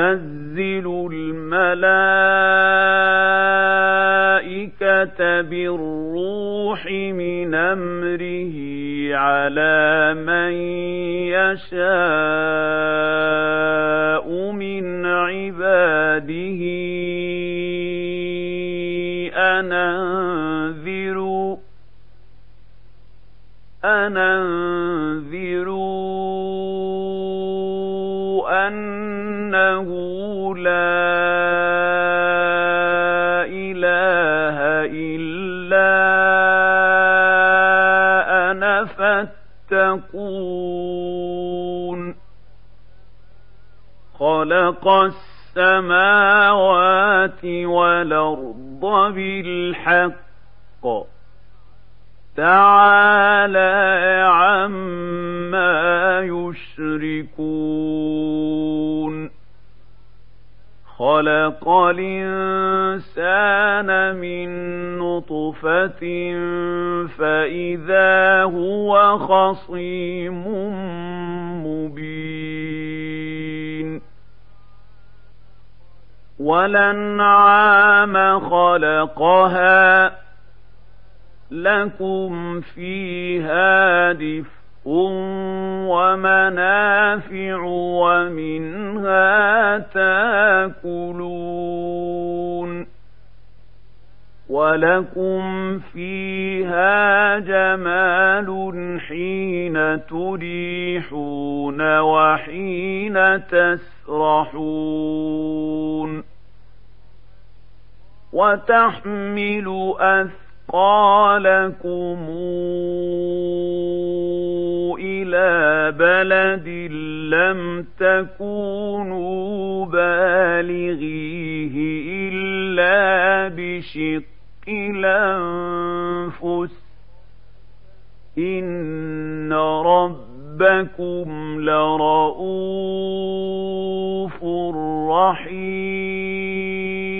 ينزل الملائكة بالروح من أمره على من يشاء من عباده. أن أنذروا فاتقون خلق السماوات والأرض بالحق. تعالى عما يشركون. خلق الإنسان من نطفة فإذا هو خصيم مبين ولنعام خلقها لكم فيها دفء ومنافع ومنها تاكلون ولكم فيها جمال حين تريحون وحين تسرحون وتحمل أثقالكم إلى بلد لم تكونوا بالغيه إلا بشق الأنفس. إن ربكم لرؤوف رحيم.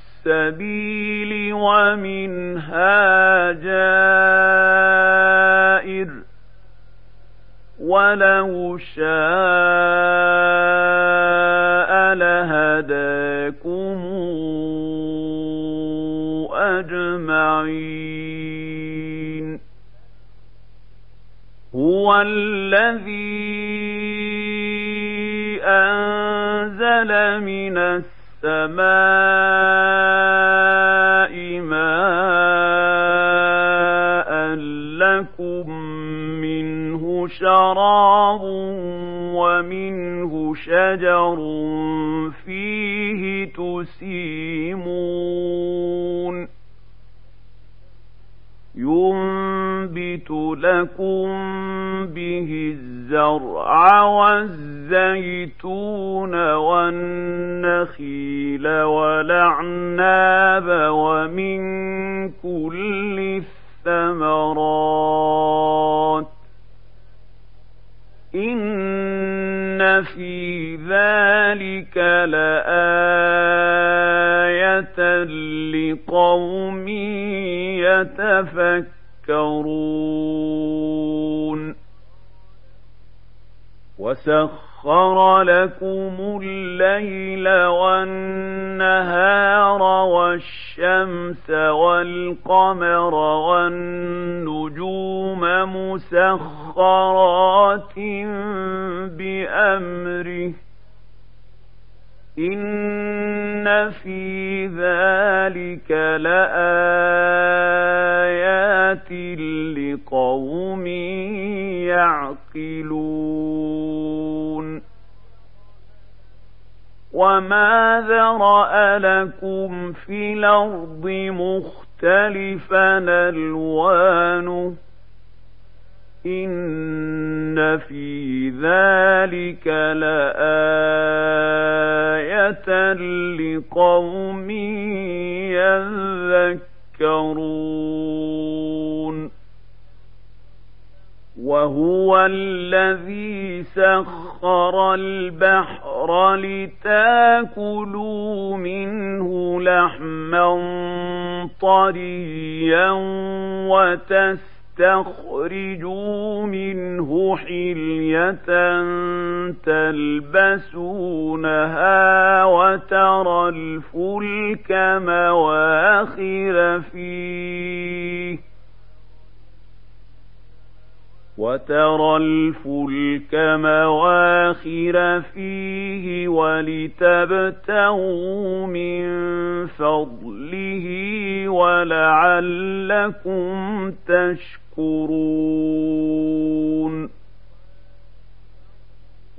السبيل ومنها جائر ولو شاء لهداكم أجمعين. هو الذي أنزل من السماء شراب ومنه شجر فيه تسيمون. ينبت لكم به الزرع والزيتون والنخيل والأعناب ومن كل الثمرات. إن في ذلك لآية لقوم يتفكرون وسخر لكم الليل والنهار والشمس والقمر والنجوم مسخرات بأمره إن في ذلك لآيات لقوم يعقلون وما ذرأ لكم في الأرض مختلفا ألوانه إن في ذلك لآية لقوم يذكرون وهو الذي سخر البحر لتاكلوا منه لحما طريا وتس تخرجوا منه حلية تلبسونها وترى الفلك مواخر فيه وترى الفلك مواخر فيه ولتبتغوا من فضله ولعلكم تشكرون.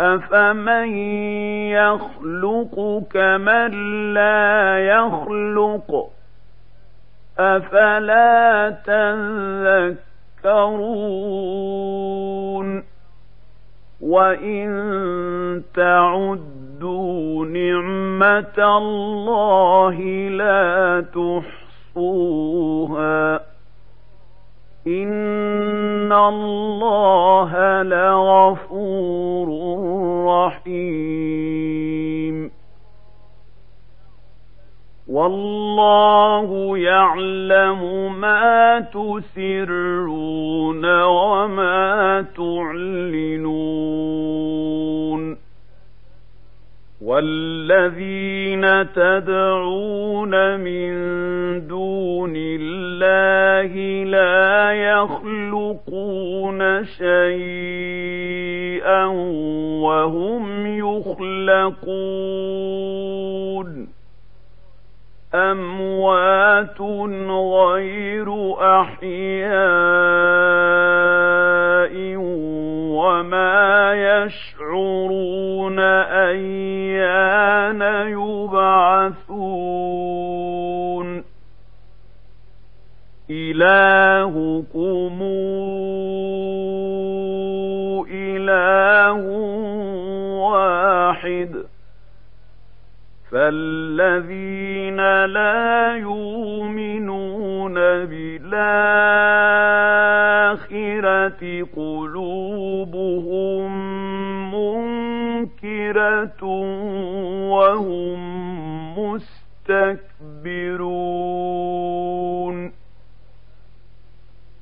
أفمن يخلق كمن لا يخلق أفلا تذكرون وإن تعدوا نعمة الله لا تحصوها إن الله لغفور رحيم والله يعلم ما تسرون وما تعلنون. والذين تدعون من دون الله لا يخلقون شيئا وهم يخلقون. أموات غير أحياء وما يشعرون أيان إلهكم إله واحد فالذين لا يؤمنون بالآخرة قلوبهم منكرة وهم مستكبرون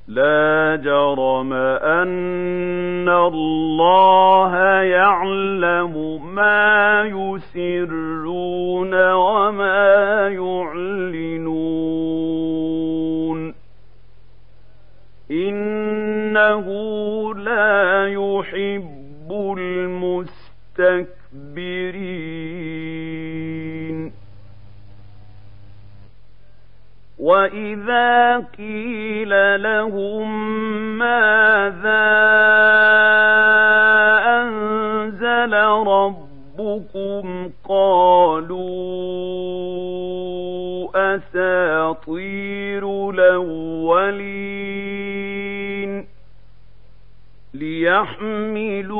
لا جرم أن الله يعلم ما يسرون وما يعلنون. إنه لا يحب المستكبرين. وإذا قيل لهم ماذا أنزل ربكم قالوا أساطير الأولين ليحملوا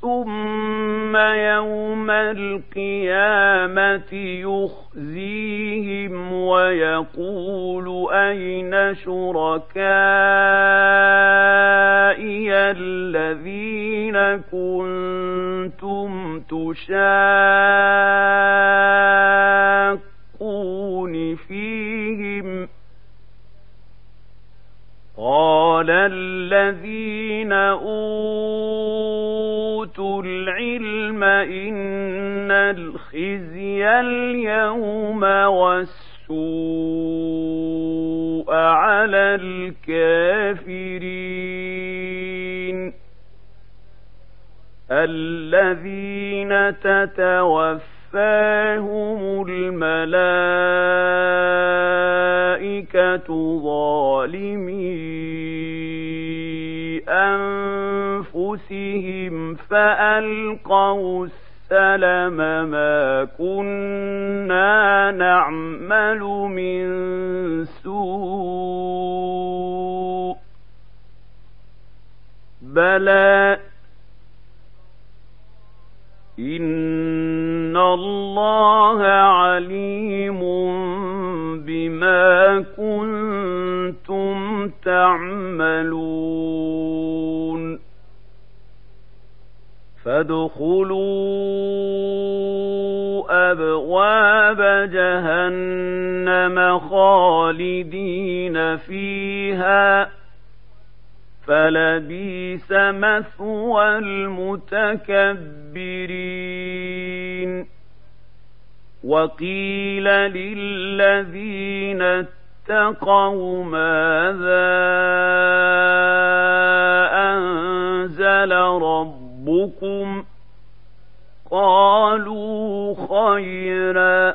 ثم يوم القيامه يخزيهم ويقول اين شركائي الذين كنتم تشاقون فيهم قال الذين اوتوا ان الخزي اليوم والسوء على الكافرين الذين تتوفاهم الملائكة ظالمي أنفسهم فألقوا السلم ما كنا نعمل من سوء بلى إن الله عليم بما كنتم تعملون فادخلوا أبواب جهنم خالدين فيها فلبيس مثوى المتكبرين وقيل للذين اتقوا ماذا أنزل ربكم قالوا خيرا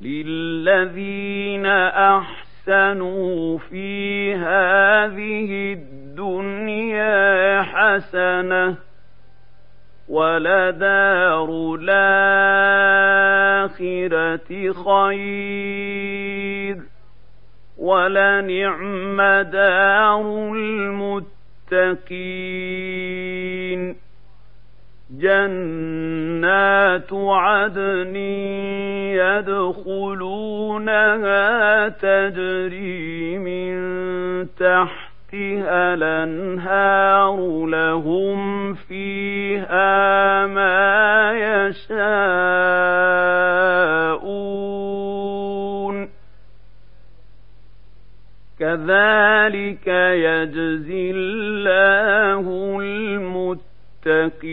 للذين أحسنوا في هذه الدنيا حسنة ولدار الآخرة خير. ولنعم دار المتقين. جنات عدن يدخلونها تجري من تحتها الأنهار لهم فيها ما يشاءون. كذلك يجزي الله المتقين.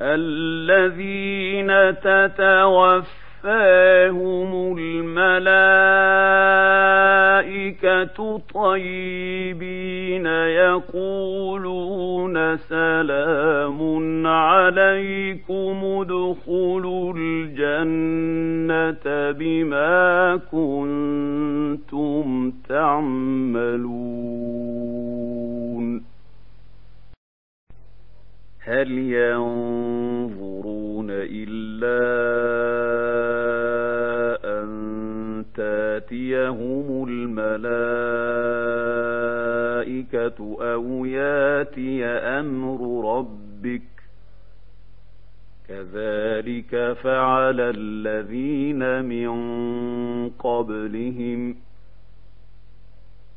الذين تتوفاهم الملائكة طيبين يقولون سلام عليكم ادخلوا الجنة بما كنتم تعملون هل ينظرون إلا أن تأتيهم الملائكة أو يأتي أمر ربك؟ كذلك فعل الذين من قبلهم ۖ.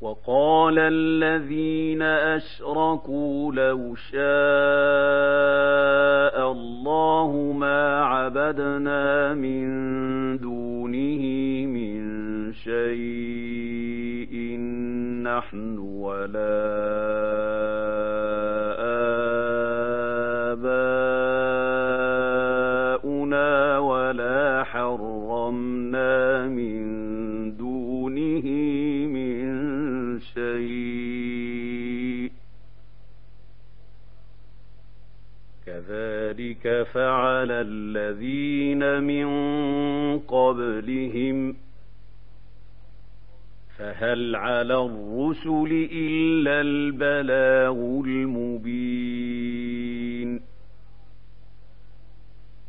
وقال الذين أشركوا لو شاء الله ما عبدنا من دونه من شيء. نحن ولا كذلك فعل الذين من قبلهم فهل على الرسل إلا البلاغ المبين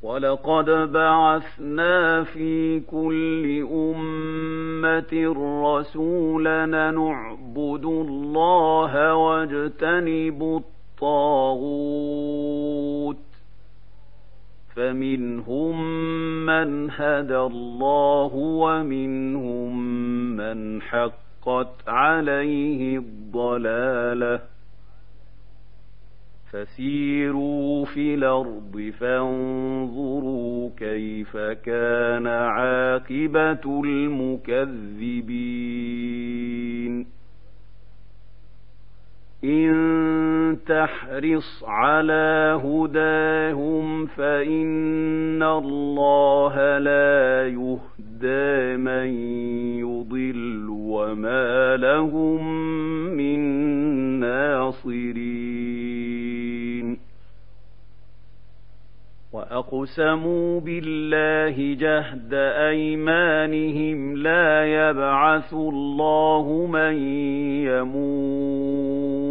ولقد بعثنا في كل أمة رسولا نعبد الله واجتنب الطاغوت فمنهم من هدى الله ومنهم من حقت عليه الضلاله فسيروا في الأرض فانظروا كيف كان عاقبة المكذبين إن تحرص على هداهم فإن الله لا يهدى من يضل وما لهم من ناصرين. وأقسموا بالله جهد أيمانهم لا يبعث الله من يموت.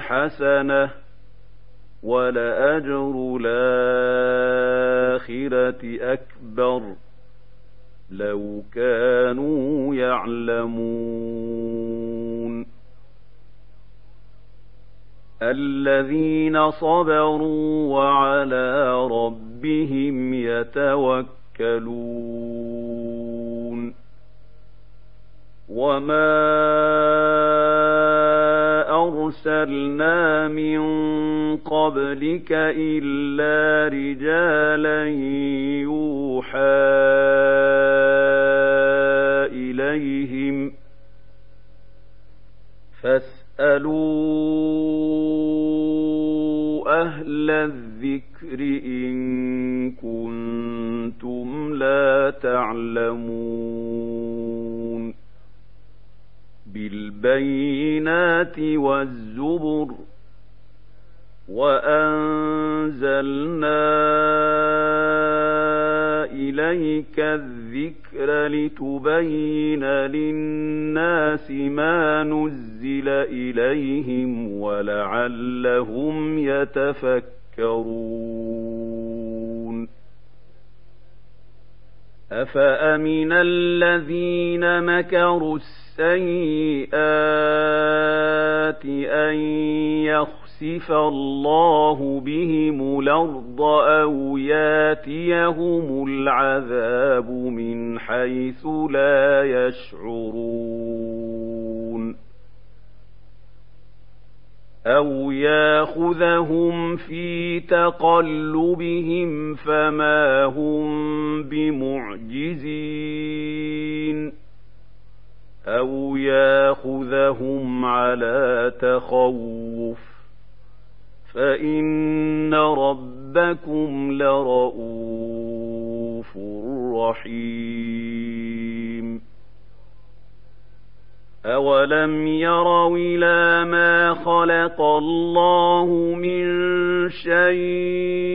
حسنة ولأجر الآخرة أكبر لو كانوا يعلمون. الذين صبروا وعلى ربهم يتوكلون. وما أرسلنا من قبلك إلا رجالا يوحى إليهم فاسألوا أهل الذكر إن كنتم لا تعلمون بالبينات والزبر وأنزلنا إليك الذكر لتبين للناس ما نزل إليهم ولعلهم يتفكرون. أفأمن الذين مكروا السيئات أن يخسف الله بهم الأرض أو ياتيهم العذاب من حيث لا يشعرون أو يأخذهم في تقلبهم فما هم بمعجزين أو ياخذهم على تخوف فإن ربكم لرؤوف رحيم أولم يروا إلى ما خلق الله من شيء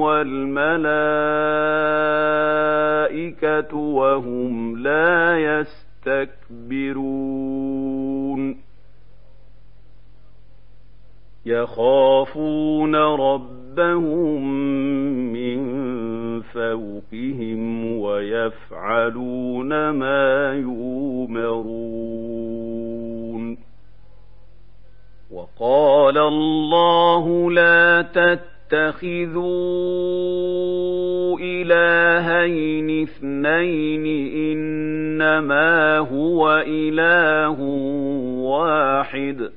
والملائكة وهم لا يستكبرون يخافون ربهم من فوقهم ويفعلون ما يؤمرون وقال الله لا تتخذوا إلهين اثنين إنما هو إله واحد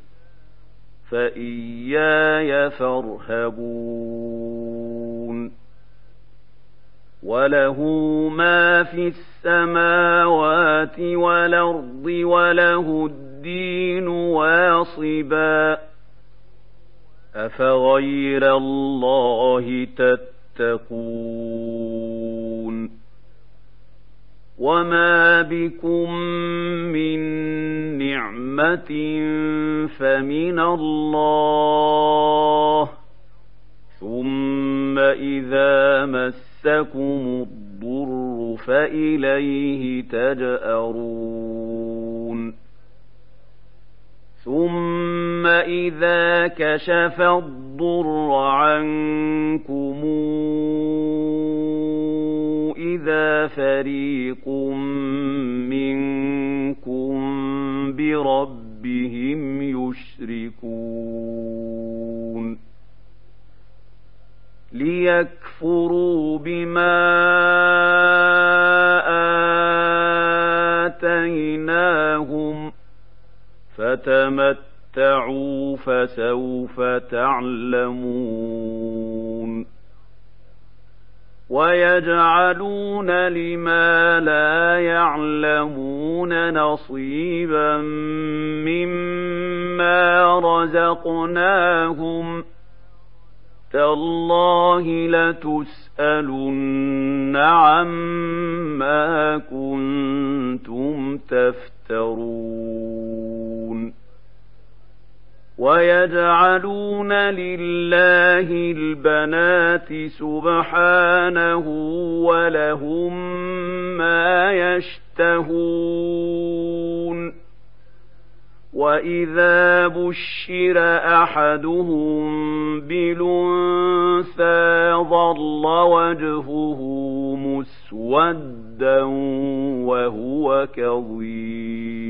فإياي فارهبون وله ما في السماوات والأرض وله الدين واصبا أفغير الله تتقون وما بكم من نعمة فمن الله ثم إذا مس مسكم الضر فإليه تجأرون ثم إذا كشف الضر عنكم إذا فريق منكم بربهم يشركون ليكفروا بما آتيناهم فتمتعوا فسوف تعلمون ويجعلون لما لا يعلمون نصيبا مما رزقناهم ۖ تالله لتسألن عما كنتم تفترون ويجعلون لله البنات سبحانه ولهم ما يشتهون. وإذا بشر أحدهم بالأنثى ظل وجهه مسودا وهو كظيم.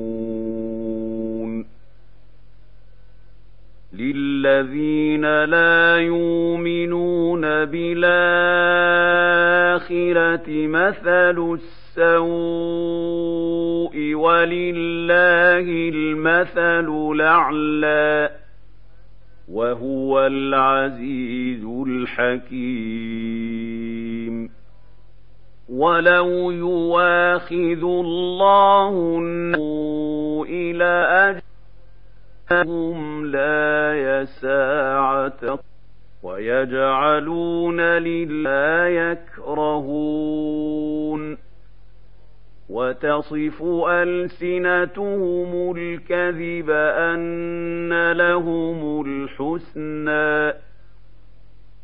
للذين لا يؤمنون بالآخرة مثل السوء ولله المثل الأعلى وهو العزيز الحكيم. ولو يواخذ الله إلى أجلهم لا يساعة ويجعلون لله يكرهون وتصف ألسنتهم الكذب أن لهم الحسنى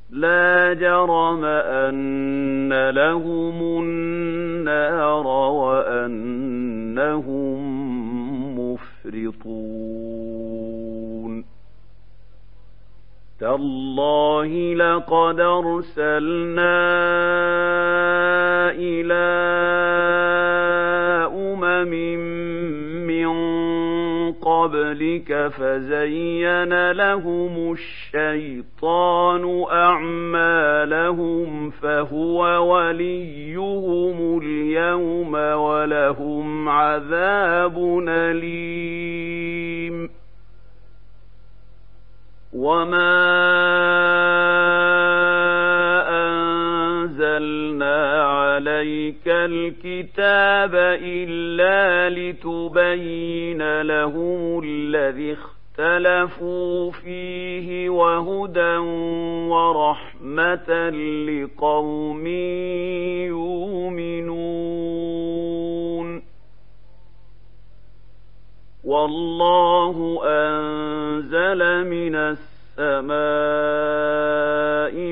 لا جرم أن لهم النار وأنهم مفرطون تالله لقد أرسلنا إلى أمم من قبلك فزين لهم الشيطان أعمالهم فهو وليهم اليوم ولهم عذاب أليم. وما عليك الكتاب إلا لتبين لهم الذي اختلفوا فيه وهدى ورحمة لقوم يؤمنون. والله أنزل من السماء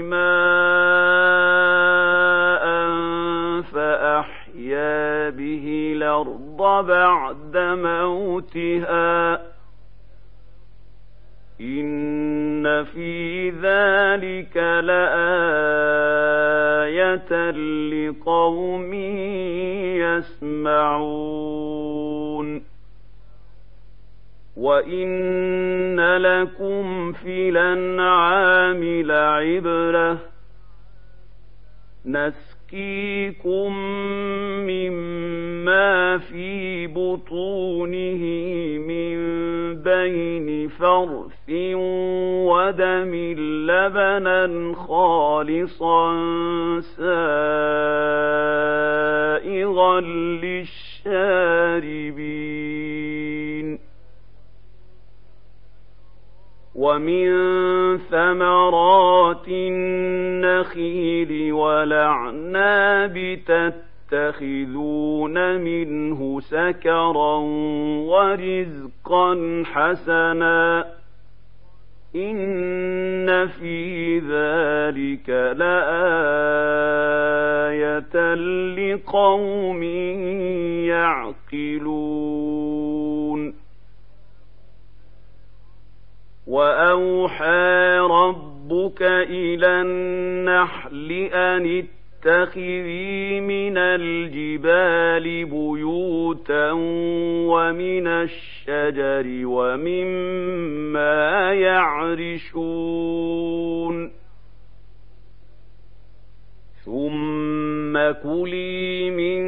ماء بعد موتها. إن في ذلك لآية لقوم يسمعون. وإن لكم في الأنعام لعبرة. نسقيكم مما في بطونه من بين فرث ودم لبنا خالصا سائغا للشاربين. ومن ثمرات النخيل والأعناب تتخذون منه سكرا ورزقا حسنا إن في ذلك لآية لقوم يعقلون. وأوحى ربك إلى النحل أن اتخذي من الجبال بيوتا ومن الشجر ومما يعرشون ثم كلي من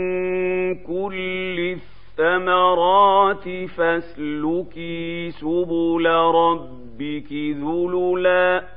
كل الثمرات فاسلكي سبل ربك ذللا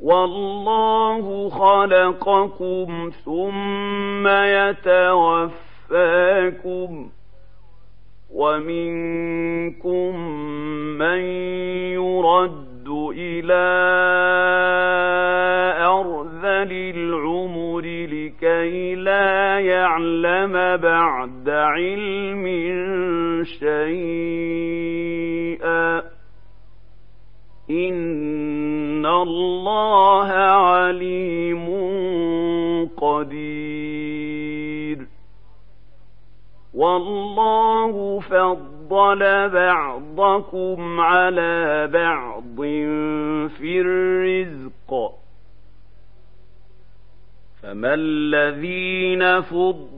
والله خلقكم ثم يتوفاكم ومنكم من يرد إلى أرذل العمر لكي لا يعلم بعد علم شيئا. إن الله عليم قدير. والله فضل بعضكم على بعض في الرزق. فما الذين فضلوا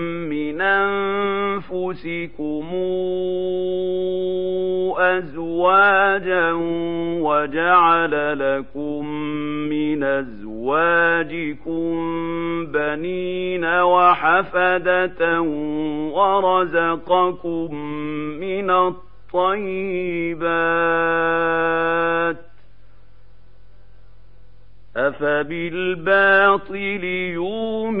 من أنفسكم أزواجا وجعل لكم من أزواجكم بنين وحفدة ورزقكم من الطيبات أفبالباطل يؤمنون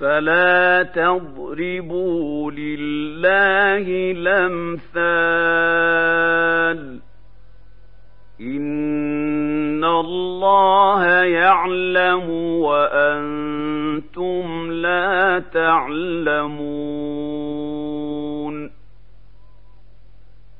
فلا تضربوا لله الأمثال إن الله يعلم وأنتم لا تعلمون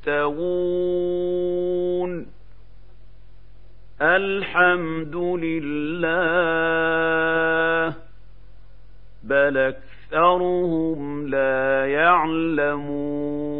يستوون الحمد لله بل أكثرهم لا يعلمون.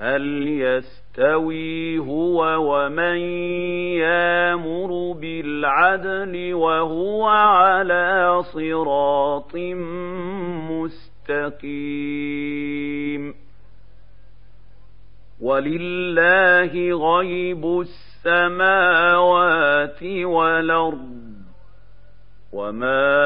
هل يستوي هو ومن يامر بالعدل وهو على صراط مستقيم؟ ولله غيب السماوات والأرض وما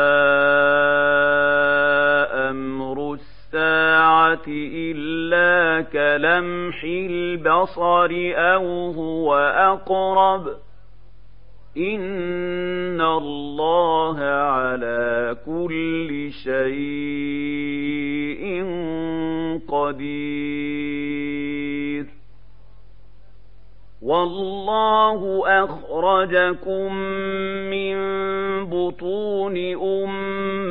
الا كلمح البصر أو هو اقرب ان الله على كل شيء قدير والله اخرجكم من بطون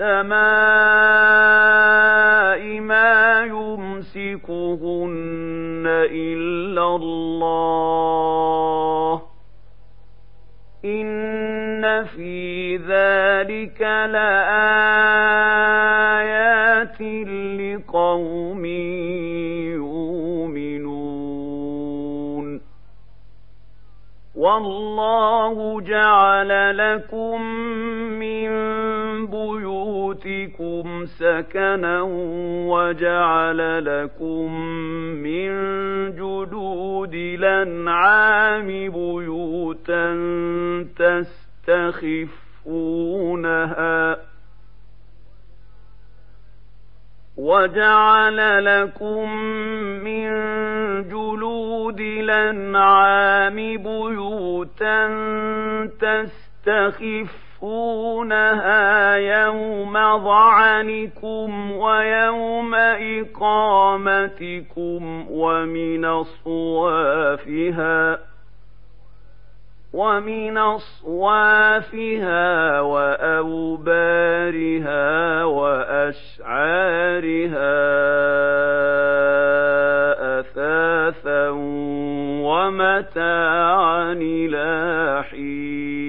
السماء ما يمسكهن إلا الله. إن في ذلك لآيات لقوم يؤمنون. والله جعل لكم بيوتكم سكنا وجعل لكم من جدود الأنعام بيوتا تستخفونها وجعل لكم من جلود الأنعام بيوتا تستخفونها يوم ظعنكم ويوم إقامتكم ومن أصوافها ومن أصوافها وأوبارها وأشعارها أثاثا ومتاعا إلى حين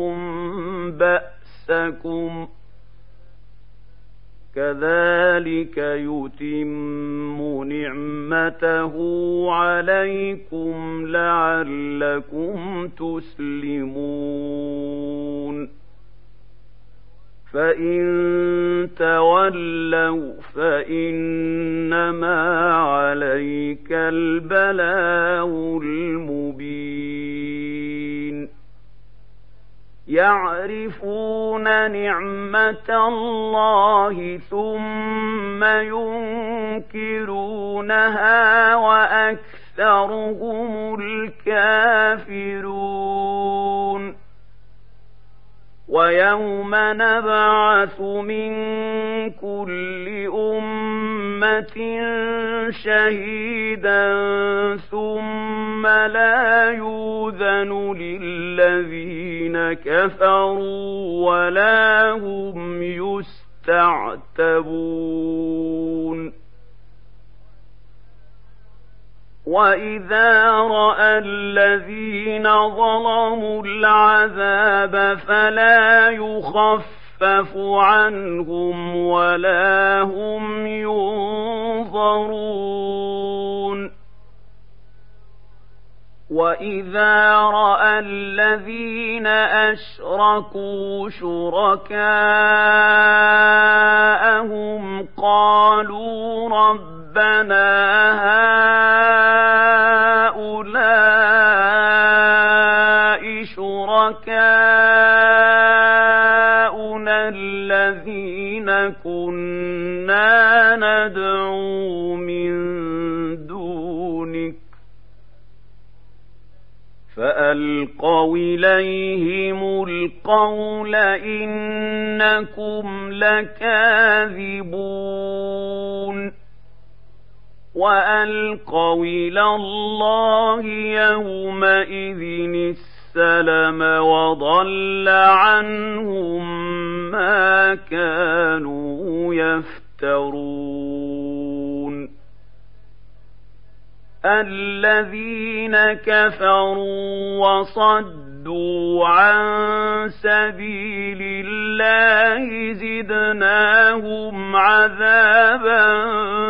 كذلك يتم نعمته عليكم لعلكم تسلمون. فإن تولوا فإنما عليك البلاغ المبين. يعرفون نعمة الله ثم ينكرونها وأكثرهم الكافرون. ويوم نبعث من كل أمة شهيدا ثم لا يوذن للذين كفروا ولا هم يستعتبون. واذا راى الذين ظلموا العذاب فلا يخفف عنهم ولا هم ينظرون واذا راى الذين اشركوا شركاءهم قالوا ربنا هؤلاء شركاؤنا الذين كنا ندعو فألقوا إليهم القول إنكم لكاذبون وألقوا إلى الله يومئذ السلم وضل عنهم ما كانوا يفترون. الذين كفروا وصدوا عن سبيل الله زدناهم عذابا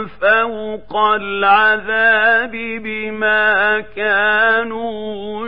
فوق العذاب بما كانوا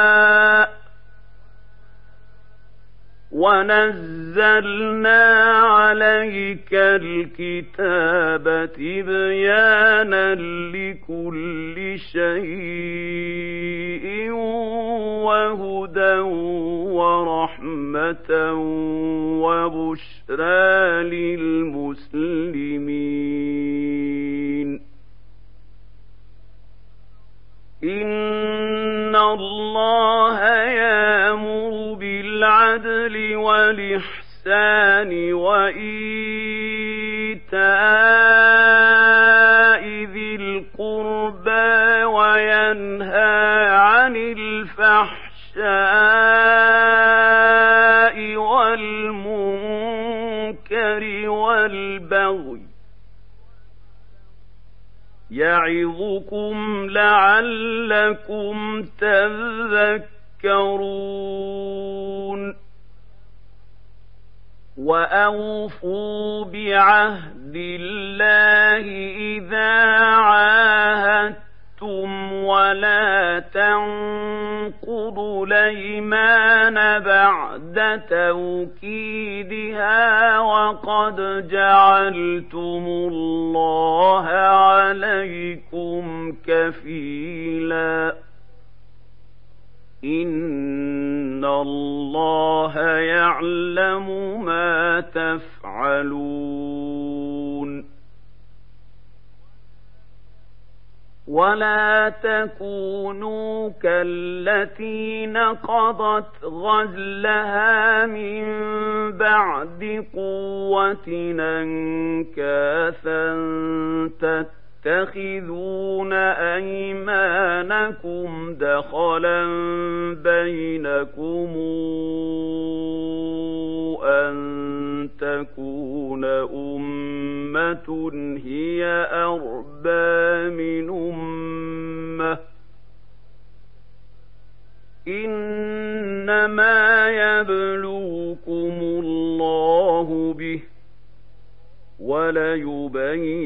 ونزلنا عليك الكتاب تبيانا لكل شيء وهدى ورحمة وبشرى للمسلمين إن الله بالعدل والإحسان وإيتاء ذي القربى وينهى عن الفحشاء والمنكر والبغي يعظكم لعلكم تذكرون وأوفوا بعهد الله إذا عاهدتم ولا تنقضوا الأيمان بعد توكيدها وقد جعلتم الله عليكم كفيلا إن الله يعلم ما تفعلون ولا تكونوا كالتي نقضت غزلها من بعد قوة أنكاثا تتخذون أيمانكم دخلا بينكم أن تكون أمة هي أربى من أمة. إنما يبلوكم الله وليبينن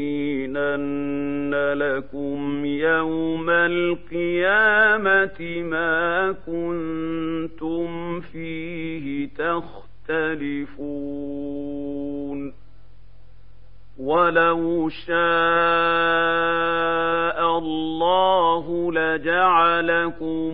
لكم يوم القيامة ما كنتم فيه تختلفون. ولو شاء الله لجعلكم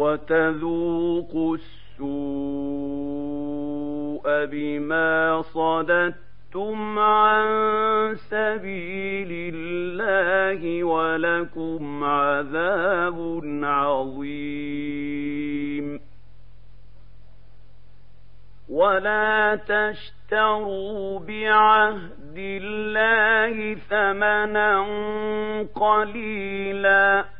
وتذوقوا السوء بما صددتم عن سبيل الله ولكم عذاب عظيم. ولا تشتروا بعهد الله ثمنا قليلا.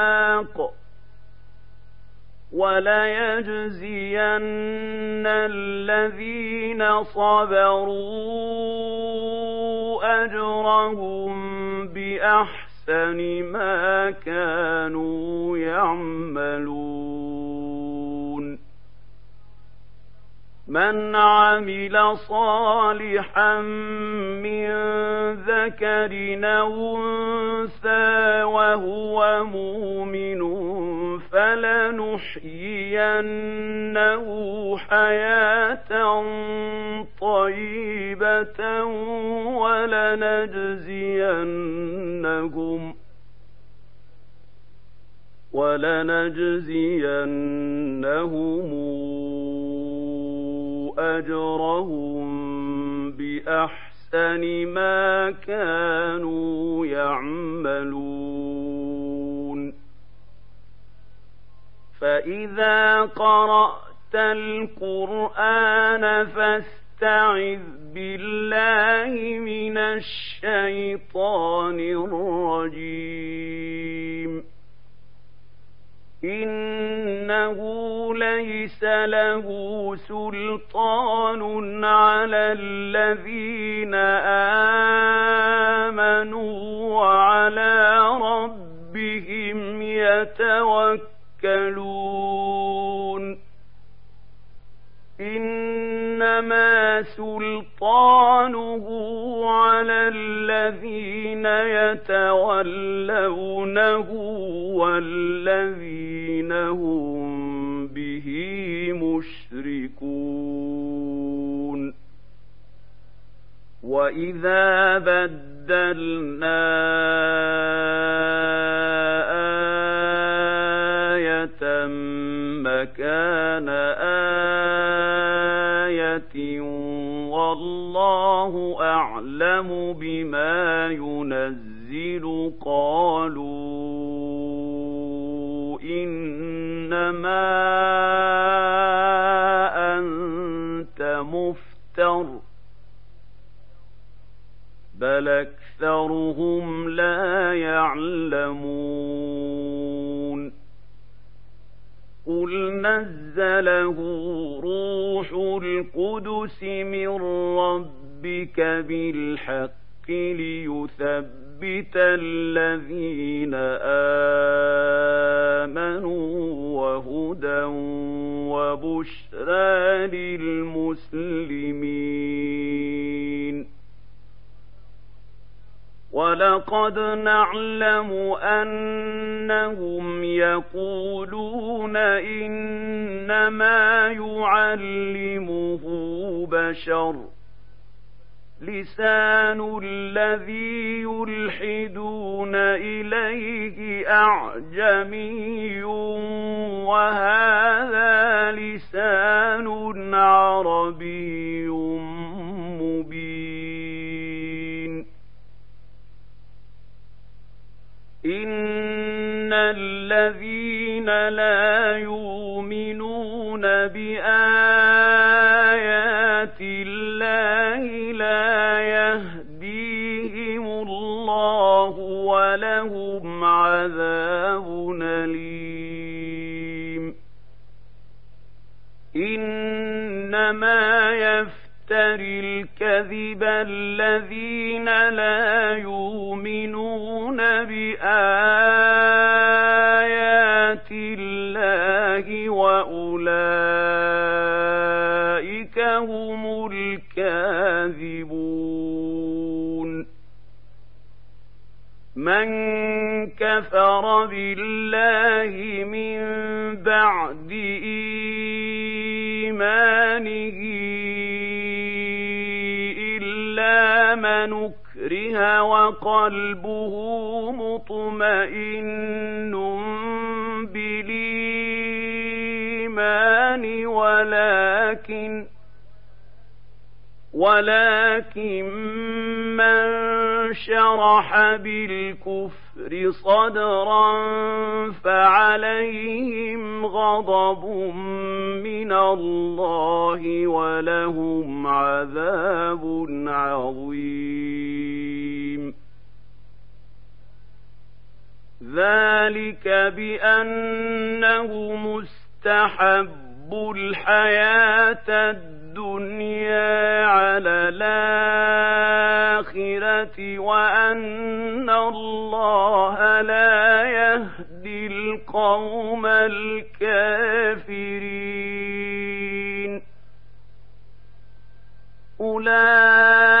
وليجزين الذين صبروا أجرهم بأحسن ما كانوا يعملون من عمل صالحا من ذكر أو أنثى وهو مؤمن فلنحيينه حياة طيبة ولنجزينهم ولنجزينهم أجرهم بأحسن ما كانوا يعملون فإذا قرأت القرآن فاستعذ بالله من الشيطان الرجيم ليس له سلطان على الذين آمنوا وعلى ربهم يتوكلون. إنما سلطانه على الذين يتولونه والذين هم مشركون وإذا بدلنا آية مكان آية والله أعلم بما ينزل قالوا مفتر بل أكثرهم لا يعلمون قل نزله روح القدس من ربك بالحق ليثبت الذين آمنوا وهدى وبشرى للمسلمين. ولقد نعلم أنهم يقولون إنما يعلمه بشر. لسان الذي يلحدون إليه أعجمي وهذا لسان عربي مبين. إن الذين لا يؤمنون الكذب الذين لا يؤمنون بآيات الله وأولئك هم الكاذبون من كفر بالله من بعد أكره وقلبه مطمئن بالإيمان ولكن ولكن من شرح بالكفر صدرا فعليهم غضب من الله ولهم عذاب عظيم. ذلك بأنه مستحب الحياة الدنيا الدنيا على الآخرة وأن الله لا يهدي القوم الكافرين أولئك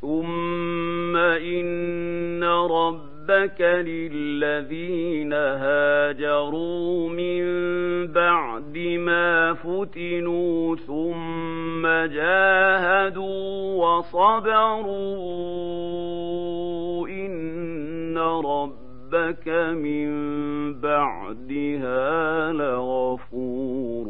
ثم إن ربك للذين هاجروا من بعد ما فتنوا ثم جاهدوا وصبروا إن ربك من بعدها لغفور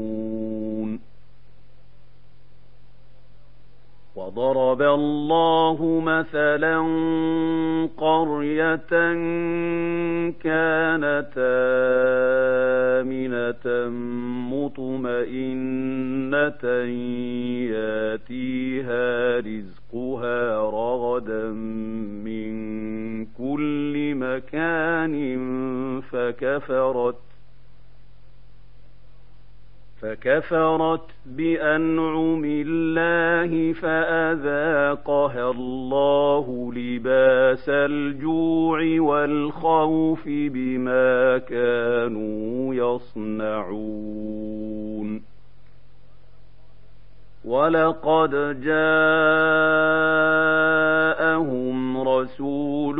وضرب الله مثلا قرية كانت آمنة مطمئنة ياتيها رزقها رغدا من كل مكان فكفرت فكفرت بأنعم الله فأذاقها الله لباس الجوع والخوف بما كانوا يصنعون. ولقد جاءهم رسول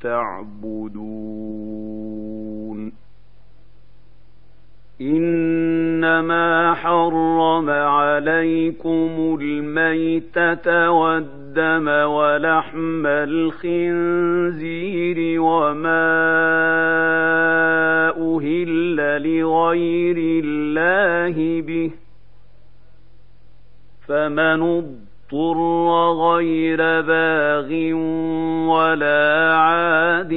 تعبدون. إنما حرم عليكم الميتة والدم ولحم الخنزير وما أهل لغير الله به. فمن اضطر غير باغ ولا عاد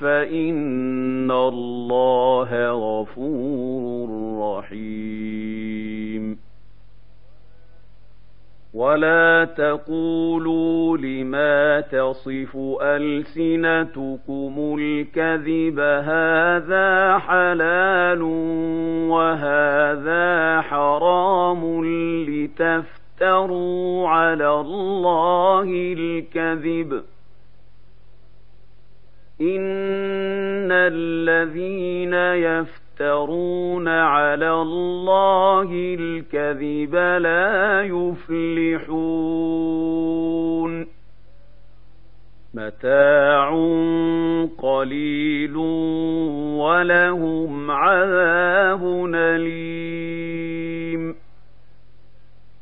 فإن الله غفور رحيم. ولا تقولوا لما تصف ألسنتكم الكذب هذا حلال وهذا حرام لتفتروا افتروا على الله الكذب إن الذين يفترون على الله الكذب لا يفلحون متاع قليل ولهم عذاب أليم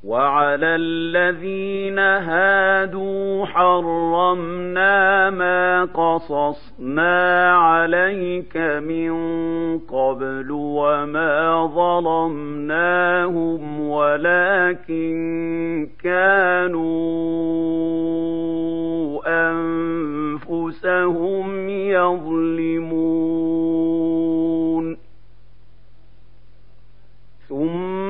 وعلى الذين هادوا حرمنا ما قصصنا عليك من قبل وما ظلمناهم ولكن كانوا أنفسهم يظلمون ثم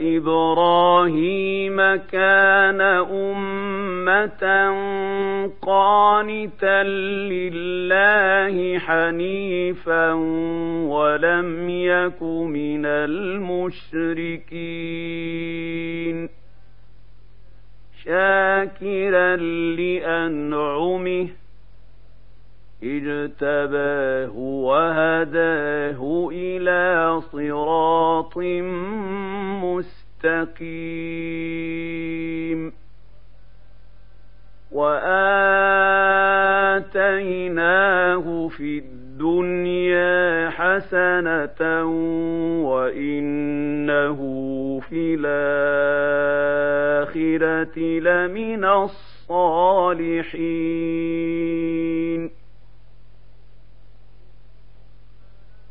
إن إبراهيم كان أمة قانتا لله حنيفا ولم يك من المشركين شاكرا لأنعمه اجتباه وهداه إلى صراط مستقيم. وآتيناه في الدنيا حسنة وإنه في الآخرة لمن الصالحين.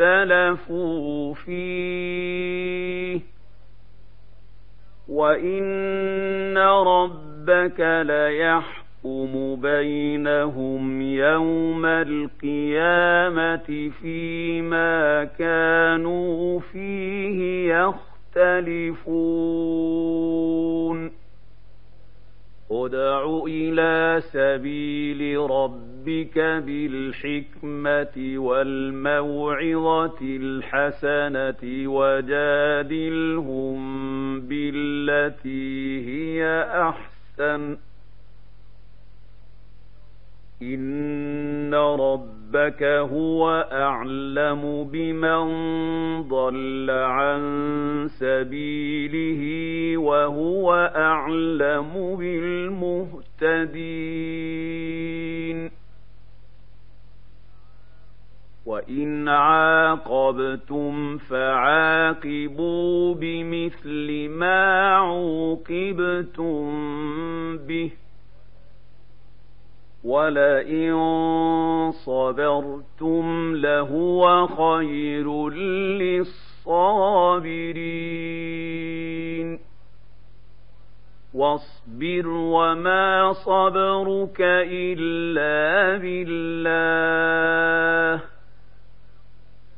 اخْتَلَفُوا فِيهِ وَإِنَّ رَبَّكَ لَيَحْكُمُ بَيْنَهُمْ يَوْمَ الْقِيَامَةِ فِيمَا كَانُوا فِيهِ يَخْتَلِفُونَ ادْعُ إِلَىٰ سَبِيلِ رَبِّكَ بِالْحِكْمَةِ وَالْمَوْعِظَةِ الْحَسَنَةِ وَجَادِلْهُم بِالَّتِي هِيَ أَحْسَنُ ۚ. إِنَّ رَبَّكَ هُوَ أَعْلَمُ بِمَن ضَلَّ عَن سَبِيلِهِ وَهُوَ أَعْلَمُ بِالْمُهْتَدِينَ وَإِنْ عَاقَبْتُمْ فَعَاقِبُوا بِمِثْلِ مَا عُوقِبْتُم بِهِ وَلَئِن صَبَرْتُمْ لَهُوَ خَيْرٌ لِّلصَّابِرِينَ وَاصْبِرْ وَمَا صَبْرُكَ إِلَّا بِاللَّهِ